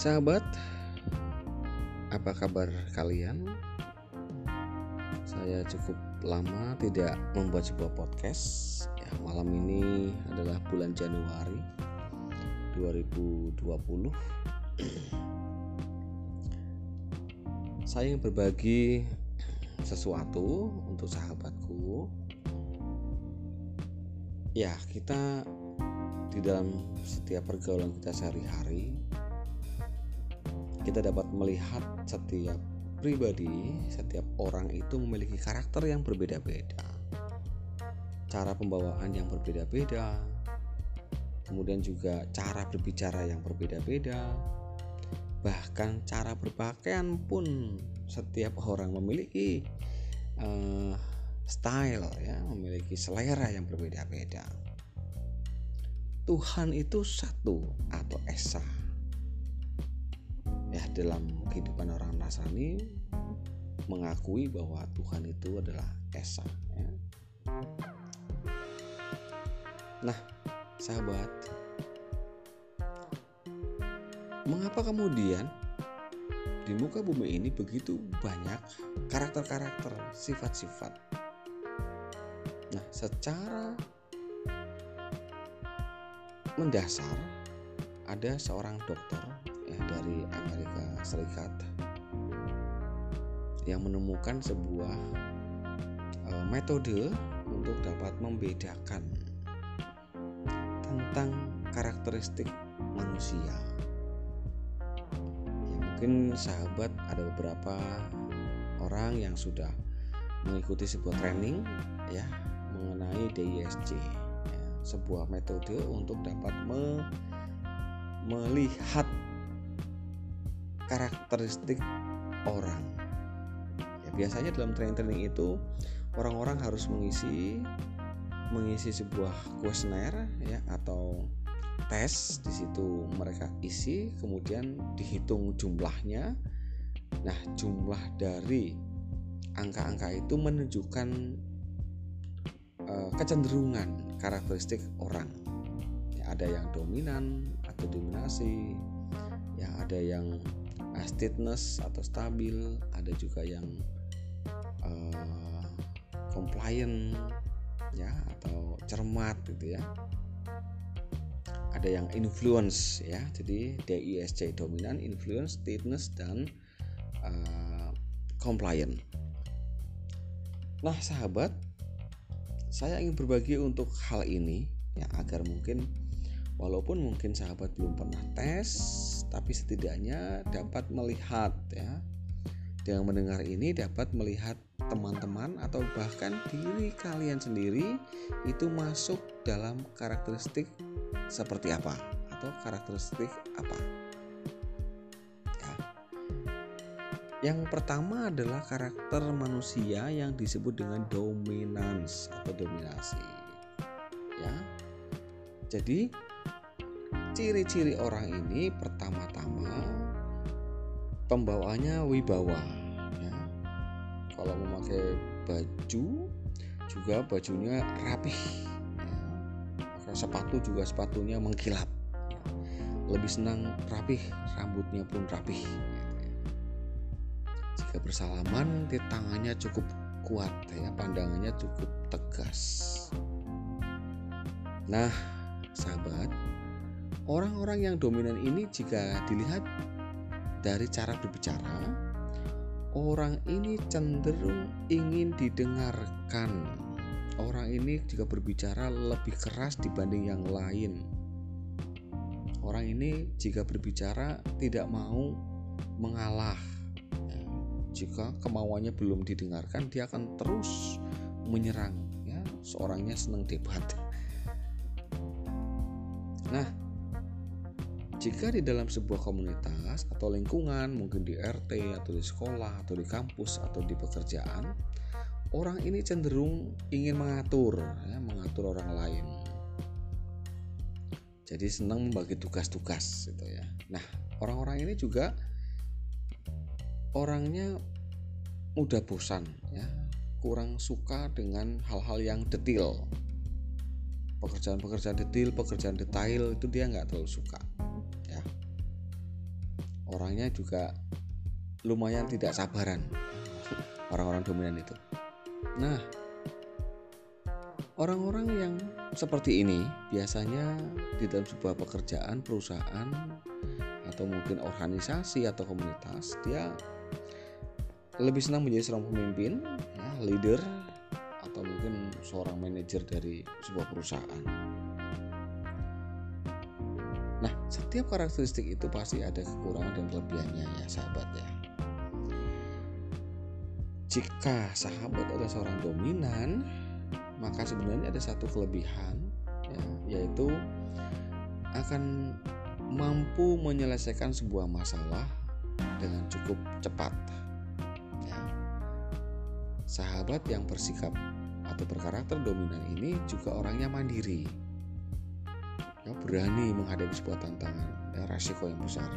Sahabat, apa kabar kalian? Saya cukup lama tidak membuat sebuah podcast. Ya, malam ini adalah bulan Januari 2020. Saya ingin berbagi sesuatu untuk sahabatku. Ya, kita di dalam setiap pergaulan kita sehari-hari kita dapat melihat setiap pribadi, setiap orang itu memiliki karakter yang berbeda-beda. Cara pembawaan yang berbeda-beda. Kemudian juga cara berbicara yang berbeda-beda. Bahkan cara berpakaian pun setiap orang memiliki uh, style ya, memiliki selera yang berbeda-beda. Tuhan itu satu atau esa ya dalam kehidupan orang Nasrani mengakui bahwa Tuhan itu adalah Esa ya. Nah sahabat Mengapa kemudian di muka bumi ini begitu banyak karakter-karakter, sifat-sifat. Nah, secara mendasar ada seorang dokter dari Amerika Serikat yang menemukan sebuah uh, metode untuk dapat membedakan tentang karakteristik manusia. Ya, mungkin sahabat ada beberapa orang yang sudah mengikuti sebuah training ya mengenai DISC ya, sebuah metode untuk dapat me melihat karakteristik orang. Ya, biasanya dalam training-training itu orang-orang harus mengisi mengisi sebuah kuesioner ya atau tes di situ mereka isi kemudian dihitung jumlahnya. Nah, jumlah dari angka-angka itu menunjukkan uh, kecenderungan karakteristik orang. Ya, ada yang dominan atau dominasi, ya ada yang steadiness atau stabil. Ada juga yang uh, compliant ya atau cermat gitu ya. Ada yang influence ya. Jadi DISC dominan influence steadiness dan uh, compliant. Nah sahabat saya ingin berbagi untuk hal ini ya agar mungkin walaupun mungkin sahabat belum pernah tes tapi setidaknya dapat melihat ya. Dengan mendengar ini dapat melihat teman-teman atau bahkan diri kalian sendiri itu masuk dalam karakteristik seperti apa atau karakteristik apa. Ya. yang pertama adalah karakter manusia yang disebut dengan dominans atau dominasi. Ya. Jadi ciri-ciri orang ini pertama-tama pembawaannya wibawa ya. kalau memakai baju juga bajunya rapih ya. sepatu juga sepatunya mengkilap ya. lebih senang rapih rambutnya pun rapih jika bersalaman di tangannya cukup kuat ya pandangannya cukup tegas nah sahabat Orang-orang yang dominan ini jika dilihat dari cara berbicara, orang ini cenderung ingin didengarkan. Orang ini jika berbicara lebih keras dibanding yang lain. Orang ini jika berbicara tidak mau mengalah. Jika kemauannya belum didengarkan, dia akan terus menyerang. Ya, seorangnya senang debat. Nah, jika di dalam sebuah komunitas atau lingkungan, mungkin di RT atau di sekolah atau di kampus atau di pekerjaan, orang ini cenderung ingin mengatur, ya, mengatur orang lain. Jadi senang membagi tugas-tugas, gitu ya. Nah, orang-orang ini juga orangnya mudah bosan, ya, kurang suka dengan hal-hal yang detail. Pekerjaan-pekerjaan detail, pekerjaan detail itu dia nggak terlalu suka orangnya juga lumayan tidak sabaran. Orang-orang dominan itu. Nah orang-orang yang seperti ini biasanya di dalam sebuah pekerjaan perusahaan atau mungkin organisasi atau komunitas dia lebih senang menjadi seorang pemimpin ya, leader atau mungkin seorang manajer dari sebuah perusahaan setiap karakteristik itu pasti ada kekurangan dan kelebihannya ya sahabat ya jika sahabat adalah seorang dominan maka sebenarnya ada satu kelebihan ya, yaitu akan mampu menyelesaikan sebuah masalah dengan cukup cepat. Ya. Sahabat yang bersikap atau berkarakter dominan ini juga orangnya mandiri, ya, berani menghadapi sebuah tantangan dan resiko yang besar.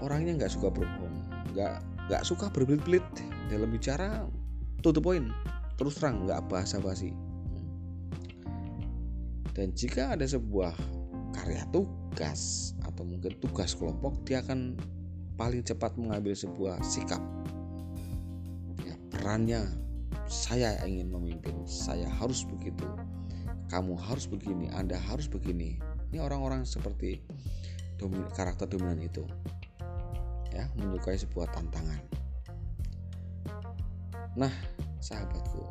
Orangnya nggak suka berbohong, nggak nggak suka berbelit-belit dalam bicara, to the point, terus terang, nggak basa-basi. Dan jika ada sebuah karya tugas atau mungkin tugas kelompok dia akan paling cepat mengambil sebuah sikap ya, perannya saya ingin memimpin saya harus begitu kamu harus begini anda harus begini. Ini orang-orang seperti domin, karakter dominan itu ya menyukai sebuah tantangan. Nah sahabatku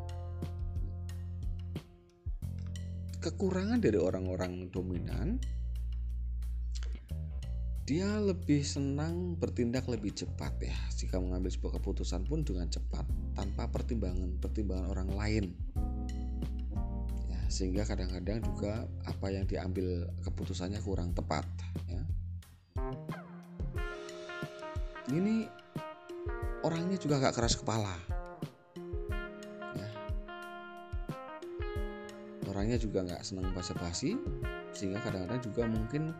kekurangan dari orang-orang dominan dia lebih senang bertindak lebih cepat ya. Jika mengambil sebuah keputusan pun dengan cepat tanpa pertimbangan pertimbangan orang lain sehingga kadang-kadang juga apa yang diambil keputusannya kurang tepat ya. Ini orangnya juga gak keras kepala orangnya juga nggak senang basa-basi sehingga kadang-kadang juga mungkin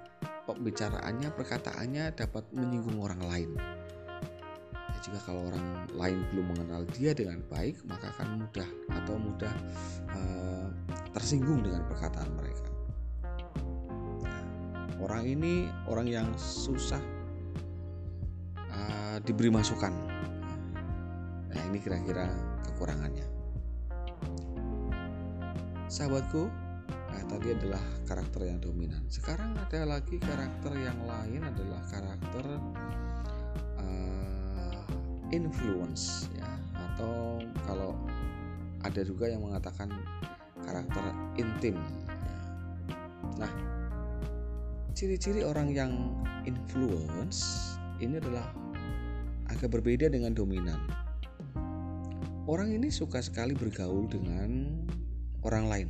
pembicaraannya perkataannya dapat menyinggung orang lain. Ya, jika kalau orang lain belum mengenal dia dengan baik maka akan mudah atau mudah uh, tersinggung dengan perkataan mereka. Orang ini orang yang susah uh, diberi masukan. Nah ini kira-kira kekurangannya. Sahabatku nah tadi adalah karakter yang dominan. Sekarang ada lagi karakter yang lain adalah karakter uh, influence ya. Atau kalau ada juga yang mengatakan karakter intim. Nah ciri-ciri orang yang influence ini adalah agak berbeda dengan dominan. Orang ini suka sekali bergaul dengan orang lain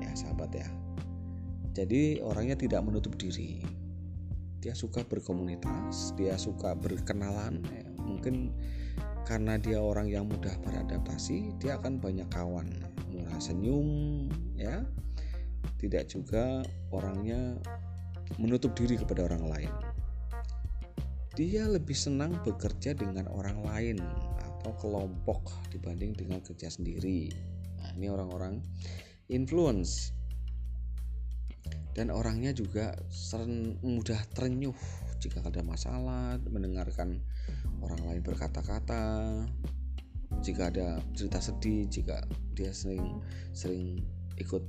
ya sahabat ya. Jadi orangnya tidak menutup diri. Dia suka berkomunitas dia suka berkenalan ya. mungkin karena dia orang yang mudah beradaptasi dia akan banyak kawan senyum ya. Tidak juga orangnya menutup diri kepada orang lain. Dia lebih senang bekerja dengan orang lain atau kelompok dibanding dengan kerja sendiri. Ini orang-orang influence. Dan orangnya juga seren, mudah terenyuh jika ada masalah mendengarkan orang lain berkata-kata jika ada cerita sedih jika dia sering sering ikut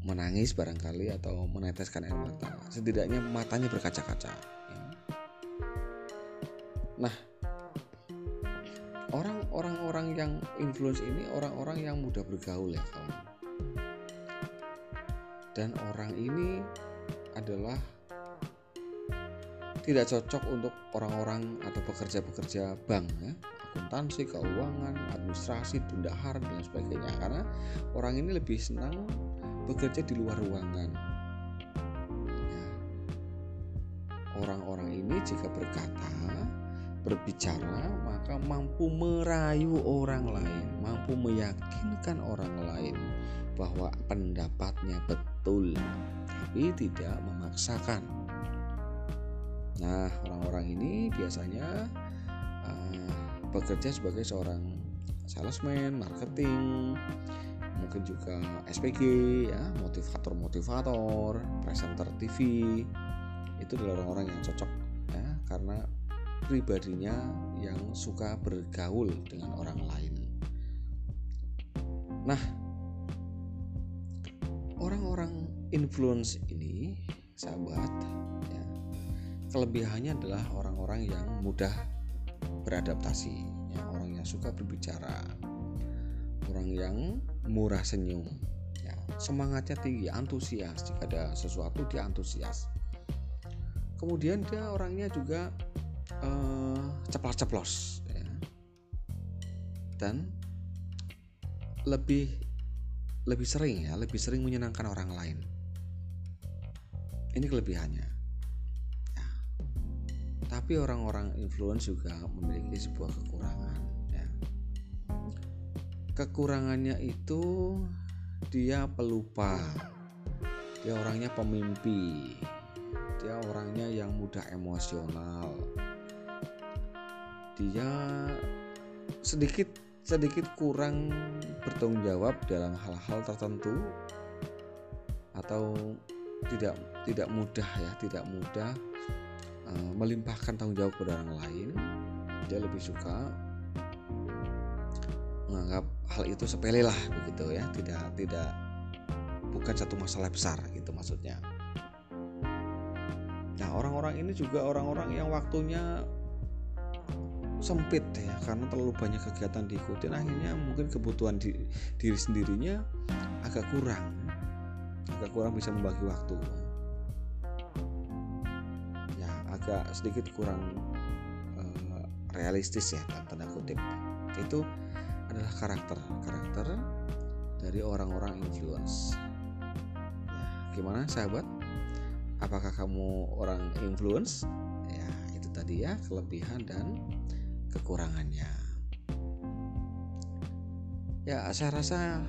menangis barangkali atau meneteskan air mata setidaknya matanya berkaca-kaca ya. nah orang orang-orang yang influence ini orang-orang yang mudah bergaul ya kawan dan orang ini adalah tidak cocok untuk orang-orang atau pekerja-pekerja bank ya akuntansi, keuangan, administrasi, bendahara dan sebagainya karena orang ini lebih senang bekerja di luar ruangan. Orang-orang ini jika berkata berbicara, maka mampu merayu orang lain, mampu meyakinkan orang lain bahwa pendapatnya betul, tapi tidak memaksakan. Nah, orang-orang ini biasanya uh, bekerja sebagai seorang salesman, marketing, mungkin juga SPG, ya, motivator-motivator, presenter TV. Itu adalah orang-orang yang cocok ya karena pribadinya yang suka bergaul dengan orang lain. Nah, orang-orang influence ini, sahabat, ya, kelebihannya adalah orang-orang yang mudah beradaptasi, ya, orang yang suka berbicara, orang yang murah senyum, ya, semangatnya tinggi, antusias. Jika ada sesuatu dia antusias. Kemudian dia orangnya juga uh, ceplos-ceplos, ya. dan lebih lebih sering ya, lebih sering menyenangkan orang lain. Ini kelebihannya. Tapi orang-orang influence juga memiliki sebuah kekurangan. Ya. Kekurangannya itu dia pelupa, dia orangnya pemimpi, dia orangnya yang mudah emosional, dia sedikit sedikit kurang bertanggung jawab dalam hal-hal tertentu atau tidak tidak mudah ya tidak mudah uh, melimpahkan tanggung jawab kepada orang lain dia lebih suka menganggap hal itu sepele lah begitu ya. Tidak tidak bukan satu masalah besar gitu maksudnya. Nah orang-orang ini juga orang-orang yang waktunya sempit ya karena terlalu banyak kegiatan diikuti akhirnya mungkin kebutuhan di, diri sendirinya agak kurang. Agak kurang bisa membagi waktu agak sedikit kurang uh, realistis ya tanda kutip. Itu adalah karakter. Karakter dari orang-orang influence. Ya, gimana sahabat? Apakah kamu orang influence? Ya itu tadi ya kelebihan dan kekurangannya. Ya, saya rasa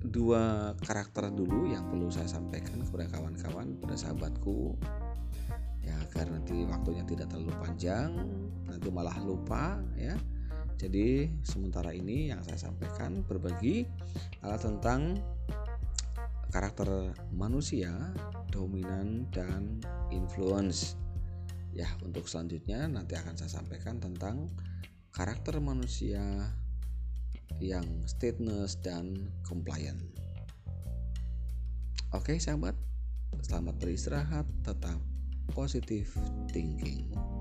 dua karakter dulu yang perlu saya sampaikan kepada kawan-kawan, pada sahabatku. Agar nanti waktunya tidak terlalu panjang, nanti malah lupa ya. Jadi, sementara ini yang saya sampaikan berbagi adalah tentang karakter manusia, dominan dan influence. Ya, untuk selanjutnya nanti akan saya sampaikan tentang karakter manusia yang stateless dan compliant. Oke, sahabat. Selamat beristirahat, tetap positive thinking.